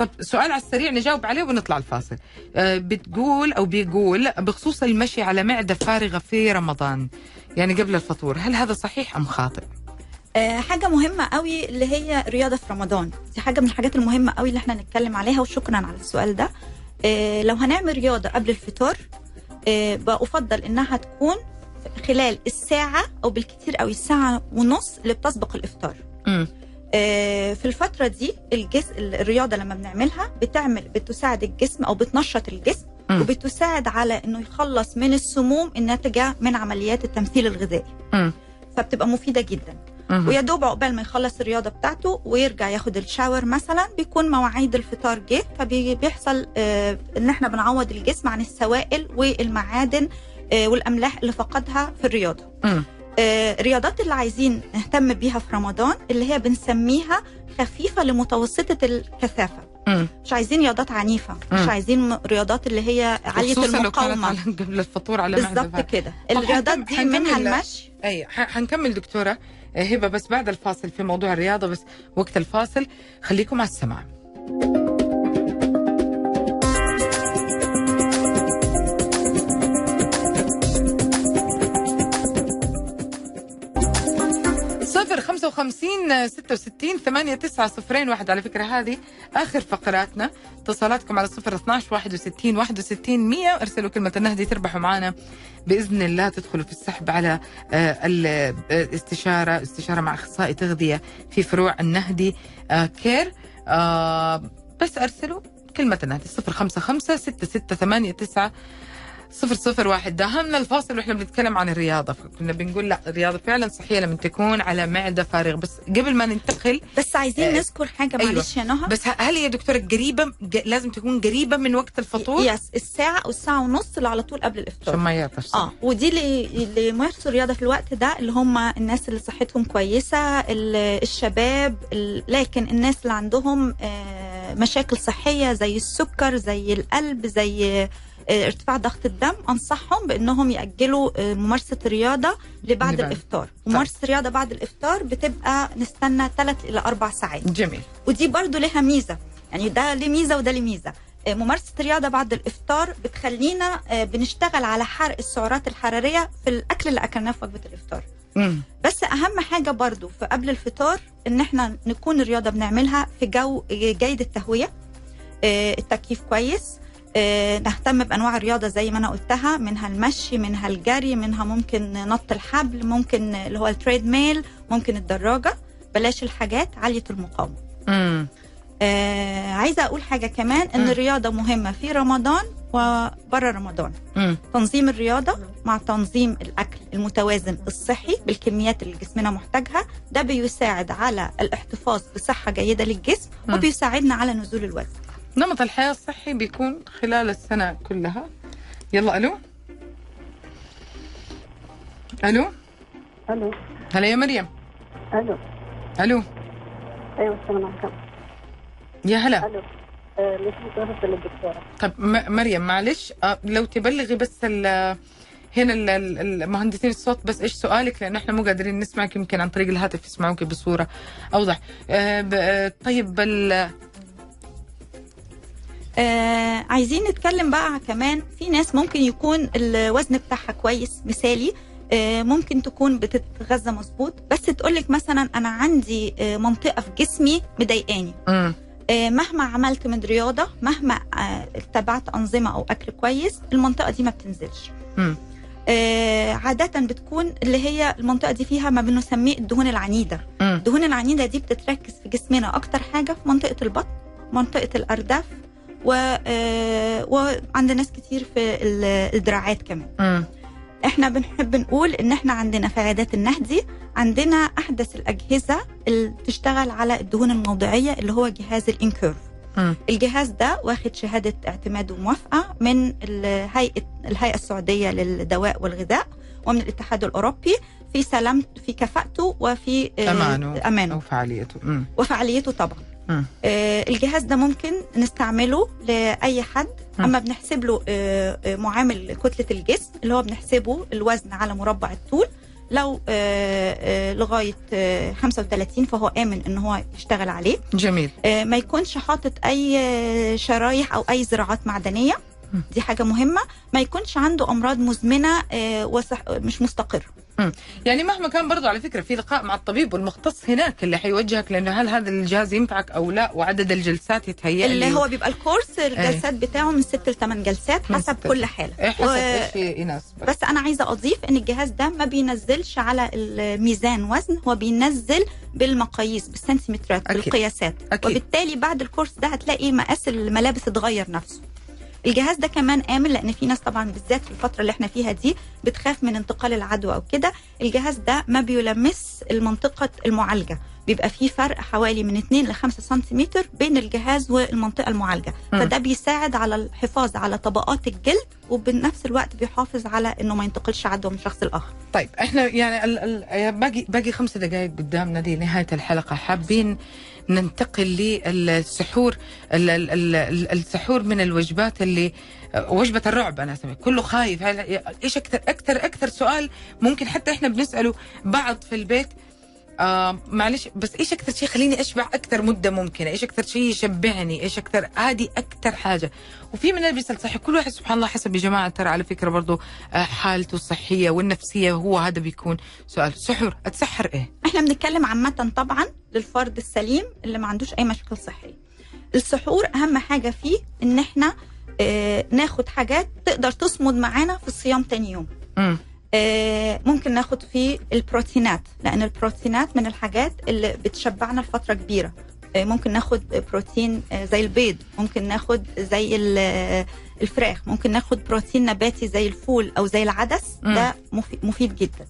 طب سؤال على السريع نجاوب عليه ونطلع الفاصل آه بتقول أو بيقول بخصوص المشي على معدة فارغة في رمضان يعني قبل الفطور هل هذا صحيح أم خاطئ؟ آه، حاجة مهمة قوي اللي هي رياضة في رمضان دي حاجة من الحاجات المهمة قوي اللي إحنا نتكلم عليها وشكرا على السؤال ده آه، لو هنعمل رياضة قبل الفطار بأفضل إنها تكون خلال الساعة أو بالكثير قوي الساعة ونص اللي بتسبق الإفطار مم. آه، في الفترة دي الجسم الرياضة لما بنعملها بتعمل بتساعد الجسم أو بتنشط الجسم مم. وبتساعد على إنه يخلص من السموم الناتجة من عمليات التمثيل الغذائي مم. فبتبقى مفيدة جدا. ويا دوب عقبال ما يخلص الرياضة بتاعته ويرجع ياخد الشاور مثلا بيكون مواعيد الفطار جه فبيحصل آه إن إحنا بنعوض الجسم عن السوائل والمعادن آه والأملاح اللي فقدها في الرياضة. مم. آه الرياضات اللي عايزين نهتم بيها في رمضان اللي هي بنسميها خفيفة لمتوسطة الكثافة. مم. مش عايزين رياضات عنيفة، مش مم. عايزين م- رياضات اللي هي عالية المقاومة. على قبل الفطور على بالظبط. كده. الرياضات دي منها المشي أي حنكمل دكتورة آه، هبة بس بعد الفاصل في موضوع الرياضة بس وقت الفاصل خليكم على السماع 50 66 8 9 صفرين واحد. على فكرة هذه آخر فقراتنا. اتصالاتكم على صفر 12 61 61 100 أرسلوا كلمة النهدي تربحوا معنا بإذن الله تدخلوا في السحب على آه، الاستشارة آه، استشارة مع أخصائي تغذية في فروع النهدي آه، كير. بس أرسلوا كلمة النهدي 055 668 9 صفر صفر واحد. داهمنا الفاصل وإحنا بنتكلم عن الرياضة. كنا بنقول لا الرياضة فعلا صحية لما تكون على معدة فارغة. بس قبل ما ننتقل بس عايزين آه، نذكر حاجة أيوة. معلش يا نهى. بس هل هي دكتورة قريبة ج- لازم تكون قريبة من وقت الفطور؟ يس الساعة أو الساعة ونص اللي على طول قبل عشان الإفطار ما يعطش. آه ودي اللي اللي يمارسوا الرياضة في الوقت ده اللي هم الناس اللي صحتهم كويسة ال- الشباب ال- لكن الناس اللي عندهم آه، مشاكل صحية زي السكر زي القلب زي ارتفاع ضغط الدم أنصحهم بإنهم يأجلوا آه، ممارسة الرياضة لبعد. الإفطار. ممارسة الرياضة بعد الإفطار بتبقى نستنى 3 إلى 4 ساعات. جميل. ودي برضو لها ميزة. يعني ده ليه ميزة وده ليه ميزة. آه، ممارسة الرياضة بعد الإفطار بتخلينا آه، بنشتغل على حرق السعرات الحرارية في الأكل اللي أكلناه في وجبة الإفطار. مم. بس أهم حاجة برضو في قبل الفطار إن إحنا نكون الرياضة بنعملها في جو جيد التهوية. آه، التكييف كويس. آه، نهتم بأنواع الرياضة زي ما أنا قلتها منها المشي منها الجري منها ممكن نط الحبل ممكن اللي هو ال treadmill ممكن الدراجة بلاش الحاجات عالية المقاومة مم. آه عايزة أقول حاجة كمان إن مم. الرياضة مهمة في رمضان وبره رمضان مم. تنظيم الرياضة مع تنظيم الأكل المتوازن الصحي بالكميات اللي جسمنا محتاجها ده بيساعد على الاحتفاظ بصحة جيدة للجسم مم. وبيساعدنا على نزول الوزن نمط الحياة الصحي بيكون خلال السنة كلها. يلا ألو؟ ألو؟ ألو. هلا يا مريم. ألو. ألو. أيوه السلام عليكم. يا هلا. ألو. آه، طب م- مريم معلش آه، لو تبلغي بس ال هنا ال- ال- المهندسين الصوت بس إيش سؤالك؟ لأن إحنا مو قادرين نسمعك يمكن عن طريق الهاتف يسمعوك بصورة أوضح. آه، طيب آه عايزين نتكلم بقى كمان في ناس ممكن يكون الوزن بتاعها كويس مثالي آه ممكن تكون بتتغذى مظبوط بس تقولك مثلا أنا عندي آه منطقة في جسمي مضايقاني. آه مهما عملت من رياضة مهما آه اتبعت أنظمة أو أكل كويس المنطقة دي ما بتنزلش مم. آه عادة بتكون اللي هي المنطقة دي فيها ما بنسميه الدهون العنيدة مم. الدهون العنيدة دي بتتركز في جسمنا أكتر حاجة في منطقة البطن منطقة الأرداف و... آه، وعند ناس كتير في ال- الدراعات كمان مم. إحنا بنحب نقول إن إحنا عندنا في عيادات النهدي عندنا أحدث الأجهزة اللي بتشتغل على الدهون الموضعية اللي هو جهاز الانكيرف. الجهاز ده واخد شهادة اعتماد وموافقة من الهيئه الهيئة السعودية للدواء والغذاء ومن الاتحاد الأوروبي في سلامته في كفاءته وفي آه، أمانه أمانه أو فعاليته مم. وفعاليته طبعا الجهاز ده ممكن نستعمله لأي حد. أما بنحسب له آه، آه، معامل كتلة الجسم اللي هو بنحسبه الوزن على مربع الطول. لو آه، آه، لغاية آه، 35 فهو آمن إن هو يشتغل عليه. جميل. آه، ما يكونش حاطط أي آه، شرايح أو أي زراعات معدنية. دي حاجة مهمة. ما يكونش عنده أمراض مزمنة آه، وصح مش مستقر. يعني مهما كان برضو على فكرة في لقاء مع الطبيب والمختص هناك اللي حيوجهك لأنه هل هذا الجهاز ينفعك أو لا؟ وعدد الجلسات يتهيأ لي اللي هو بيبقى الكورس الجلسات بتاعه من 6 ل 8 جلسات حسب. كل حالة. إيه حسب و- إيش يناسبك بس أنا عايزة أضيف إن الجهاز ده ما بينزلش على الميزان وزن هو بينزل بالمقاييس بالسنتيمترات أكيد. بالقياسات. أكيد. وبالتالي بعد الكورس ده هتلاقي مقاس الملابس اتغير نفسه. الجهاز ده كمان آمن لأن في ناس طبعا بالذات في الفترة اللي إحنا فيها دي بتخاف من انتقال العدوى أو كده. الجهاز ده ما بيلمس المنطقة المعالجة. بيبقى في فرق حوالي من 2 ل 5 سنتيمتر بين الجهاز والمنطقة المعالجة. مم. فده بيساعد على الحفاظ على طبقات الجلد وبنفس الوقت بيحافظ على إنه ما ينتقلش عدوى من شخص لآخر. طيب إحنا يعني ال ال باقي باقي خمس دقائق قدامنا لنهايه الحلقة. حابين ننتقل للسحور ال- ال- ال- السحور من الوجبات اللي وجبة الرعب أنا اسميه كله خايف. إيش أكثر أكثر أكثر سؤال ممكن حتى إحنا بنسأله بعض في البيت؟ آه معلش بس إيش أكثر شيء يخليني أشبع أكثر مدة ممكنة؟ إيش أكثر شيء يشبعني إيش أكثر؟ هذه أكثر حاجة. وفي من اللي بيسال صحي كل واحد سبحان الله حسب يا جماعة ترى على فكرة برضو آه، حالته الصحية والنفسية هو هذا بيكون سؤال. سحور أتسحر إيه؟ إحنا بنتكلم عامة طبعا للفرد السليم اللي ما عندوش أي مشاكل صحية. السحور أهم حاجة فيه إن إحنا آه ناخد حاجات تقدر تصمد معانا في الصيام تاني يوم. آه، ممكن ناخد فيه البروتينات لأن البروتينات من الحاجات اللي بتشبعنا لفترة كبيرة. آه، ممكن ناخد بروتين آه، زي البيض ممكن ناخد زي ال- آه، الفراخ ممكن ناخد بروتين نباتي زي الفول أو زي العدس. مم. ده مفي- مفيد جدا.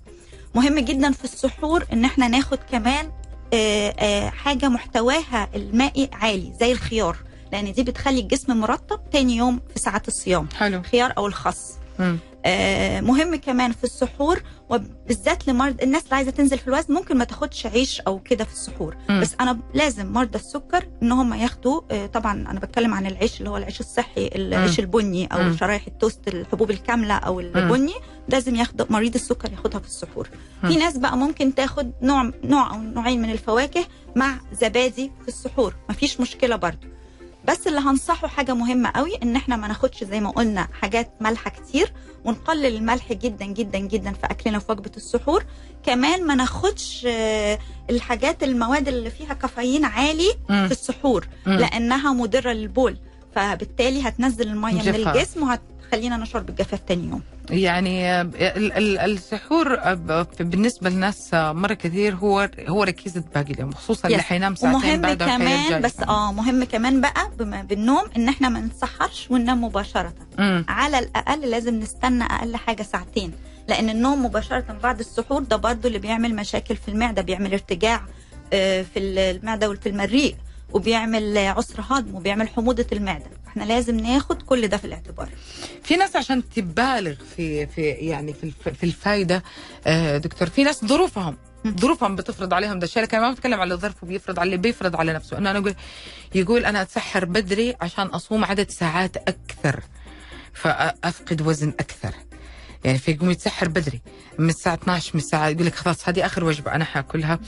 مهم جدا في السحور إن إحنا ناخد كمان آه، آه، حاجة محتواها المائي عالي زي الخيار لأن دي بتخلي الجسم مرطب تاني يوم في ساعات الصيام. حلو. الخيار أو الخس. مم. آه، مهم كمان في السحور وبالذات لمرض الناس اللي عايزة تنزل في الوزن ممكن ما تاخدش عيش أو كده في السحور مم. بس أنا لازم مرضى السكر إن هم ياخدوا آه، طبعا أنا بتكلم عن العيش اللي هو العيش الصحي العيش البني أو مم. شرايح التوست الحبوب الكاملة أو البني لازم ياخد مريض السكر ياخدها في السحور مم. في ناس بقى ممكن تاخد نوع نوع أو نوعين من الفواكه مع زبادي في السحور مفيش مشكلة برضو بس اللي هنصحه حاجة مهمة قوي إن إحنا ما ناخدش زي ما قلنا حاجات مالحة كتير ونقلل الملح جدا جدا جدا في أكلنا في وجبة السحور كمان ما ناخدش آه، الحاجات المواد اللي فيها كافيين عالي. في السحور. لأنها مضرة للبول فبالتالي هتنزل المية من. الجسم وهتخلينا نشعر بالجفاف تاني يوم. يعني آه، ال- ال- السحور آه، بالنسبة للناس آه، مرة كثير هو هو ركيزة باقي اليوم خصوصا اللي. حينام ساعتين ومهم كمان بس آه مهم كمان بقى بما بالنوم إن إحنا ما نتسحرش وننام مباشرة. على الأقل لازم نستنى أقل حاجة ساعتين لأن النوم مباشرة بعد السحور ده برضو اللي بيعمل مشاكل في المعدة بيعمل ارتجاع في المعدة وفي المريء. وبيعمل عسر هضم وبيعمل حموضة المعدة. إحنا لازم ناخد كل ده في الاعتبار. في ناس عشان تبالغ في في يعني في الف- في الفايدة آه، دكتور في ناس ظروفهم ظروفهم بتفرض عليهم ده. الشيء لكن ما بتكلم على الظرف وبيفرض على اللي بيفرض على نفسه. إنه أنا أقول يقول أنا أتسحر بدري عشان أصوم عدد ساعات أكثر فأفقد وزن أكثر. يعني فيقوم يتسحر بدري من الساعة 12 من الساعة يقول لك خلاص هذه آخر وجبة أنا حاكلها.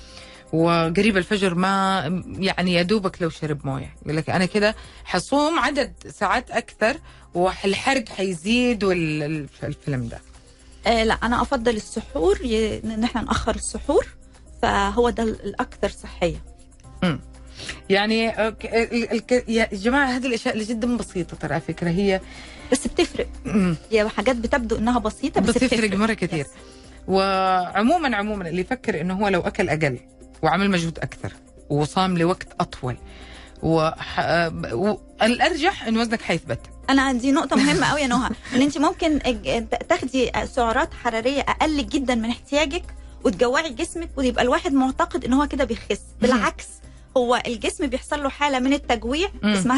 وقريب الفجر ما يعني يا دوبك لو شرب موية. يقول لك أنا كده حصوم عدد ساعات أكثر والحرق حيزيد والفيلم ده. آه لا أنا أفضل السحور ي... ان إحنا نأخر السحور فهو ده الأكثر صحية. يعني أوك- ال- ال- يا جماعة هذه الأشياء اللي جدا بسيطة ترى على فكرة. هي بس بتفرق. مم. هي حاجات بتبدو إنها بسيطة بس, بتفرق بتفرق. مرة كثير. Yes. وعموما عموما اللي يفكر إنه هو لو أكل أقل وعمل مجهود أكثر وصام لوقت أطول. وح... والارجح ان وزنك حيثبت. أنا عندي نقطة مهمة قوي يا نهى. إن أنت ممكن تاخدي سعرات حرارية أقل جدا من احتياجك وتجوعي جسمك ويبقى الواحد معتقد إن هو كده بيخس. بالعكس هو الجسم بيحصل له حالة من التجويع مم. اسمها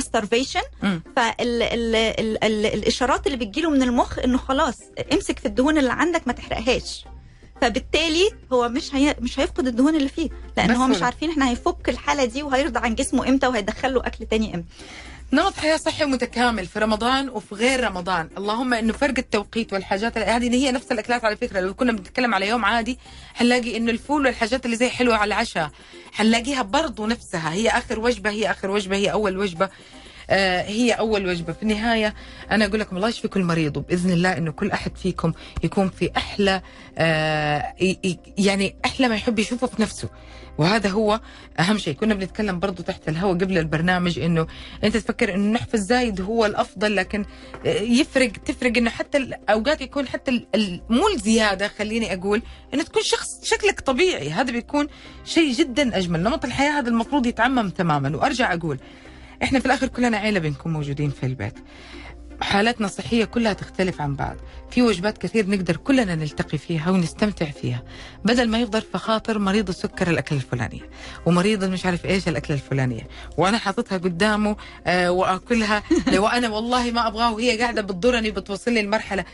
مم. فالاشارات اللي بتجيله من المخ إنه خلاص امسك في الدهون اللي عندك ما تحرقهاش. فبالتالي هو مش هي... مش هيفقد الدهون اللي فيه لأن هو مش عارفين إحنا هيفك الحالة دي وهيرضى عن جسمه إمتى وهيدخل له أكل تاني إمتى. نمط حياة صحي متكامل في رمضان وفي غير رمضان. اللهم انه فرق التوقيت والحاجات هذه هي نفس الأكلات على فكرة. لو كنا بنتكلم على يوم عادي حنلاقي إنه الفول والحاجات اللي زي حلوة على العشاء حنلاقيها برضو نفسها. هي آخر وجبة هي آخر وجبة هي أول وجبة. هي أول وجبة. في النهاية أنا أقول لكم الله يشفي كل مريض وبإذن الله إنه كل أحد فيكم يكون في أحلى آه يعني أحلى ما يحب يشوفه في نفسه. وهذا هو أهم شيء. كنا بنتكلم برضو تحت الهواء قبل البرنامج إنه أنت تفكر إنه النحف الزايد هو الأفضل لكن يفرق تفرق إنه حتى ال- أوقات يكون حتى مو الزيادة. خليني أقول إنه تكون شخص شكلك طبيعي. هذا بيكون شيء جدا أجمل. نمط الحياة هذا المفروض يتعمم تماما. وأرجع أقول إحنا في الآخر كلنا عيلة بنكون موجودين في البيت. حالتنا الصحية كلها تختلف عن بعض. في وجبات كثير نقدر كلنا نلتقي فيها ونستمتع فيها. بدل ما يفضل في خاطر مريض السكر الأكلة الفلانية ومريض مش عارف إيش الأكلة الفلانية وأنا حاططها قدامه آه وأكلها. لو أنا والله ما أبغاه وهي قاعدة بتضرني بتوصل لي المرحلة.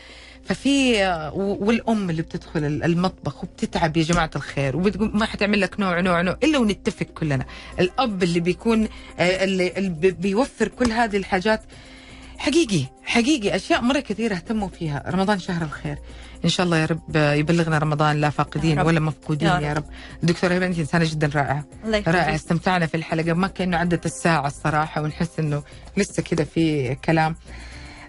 ففي والأم اللي بتدخل ال- المطبخ وبتتعب يا جماعة الخير وبتقول ما حتعمل لك نوع نوع نوع إلا ونتفق كلنا. الأب اللي بيكون اللي, اللي بي- بيوفر كل هذه الحاجات حقيقي حقيقي أشياء مرة كثيرة اهتموا فيها. رمضان شهر الخير. إن شاء الله يا رب يبلغنا رمضان لا فاقدين رب. ولا مفقودين يا يا رب. دكتورة هبة أنت إنسانة جدا رائعة. الله يخليك. رائع استمتعنا في الحلقة. ما كأنه عدت الساعة الصراحة ونحس إنه لسه كده في كلام.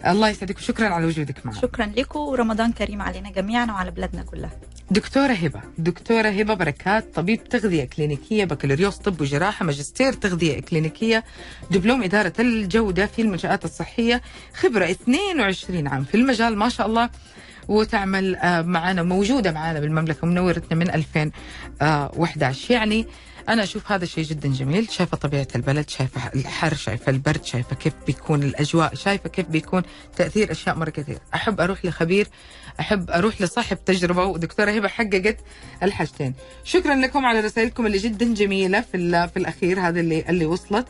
الله يسعدك وشكرا على وجودك معنا. شكرا لكم ورمضان كريم علينا جميعا وعلى بلادنا كلها. دكتورة هبة دكتورة هبة بركات طبيب تغذية كلينيكية بكالوريوس طب وجراحة ماجستير تغذية كلينيكية دبلوم إدارة الجودة في المنشآت الصحية خبرة 22 عام في المجال ما شاء الله. وتعمل آه، معنا موجودة معنا بالمملكة منورتنا من 2011 يعني أنا أشوف هذا شيء جدا جميل. شايفة طبيعة البلد شايفة الحر شايفة البرد شايفة كيف بيكون الأجواء شايفة كيف بيكون تأثير أشياء مرة كثير. أحب أروح لخبير أحب أروح لصاحب تجربة ودكتورة هبة حققت الحاجتين. شكرا لكم على رسائلكم اللي جدا جميلة في في الأخير هذا اللي اللي وصلت.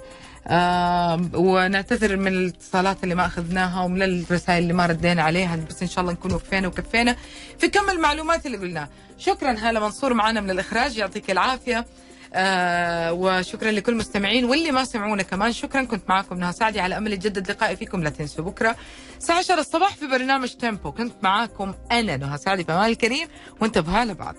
آه ونعتذر من الاتصالات اللي ما أخذناها ومن الرسائل اللي ما ردينا عليها بس إن شاء الله نكون وفينا وكفينا. في كم المعلومات اللي قلناها. شكرا هالة منصور معنا من الإخراج يعطيك العافية. آه وشكرا لكل المستمعين واللي ما سمعونا كمان. شكرا كنت معكم نهى سعدي على أمل يتجدد لقائي فيكم لا تنسوا. بكرة الساعة 10 الصباح في برنامج تيمبو. كنت معاكم أنا نهى سعدي أمان الكريم وانتبهوا لبعض.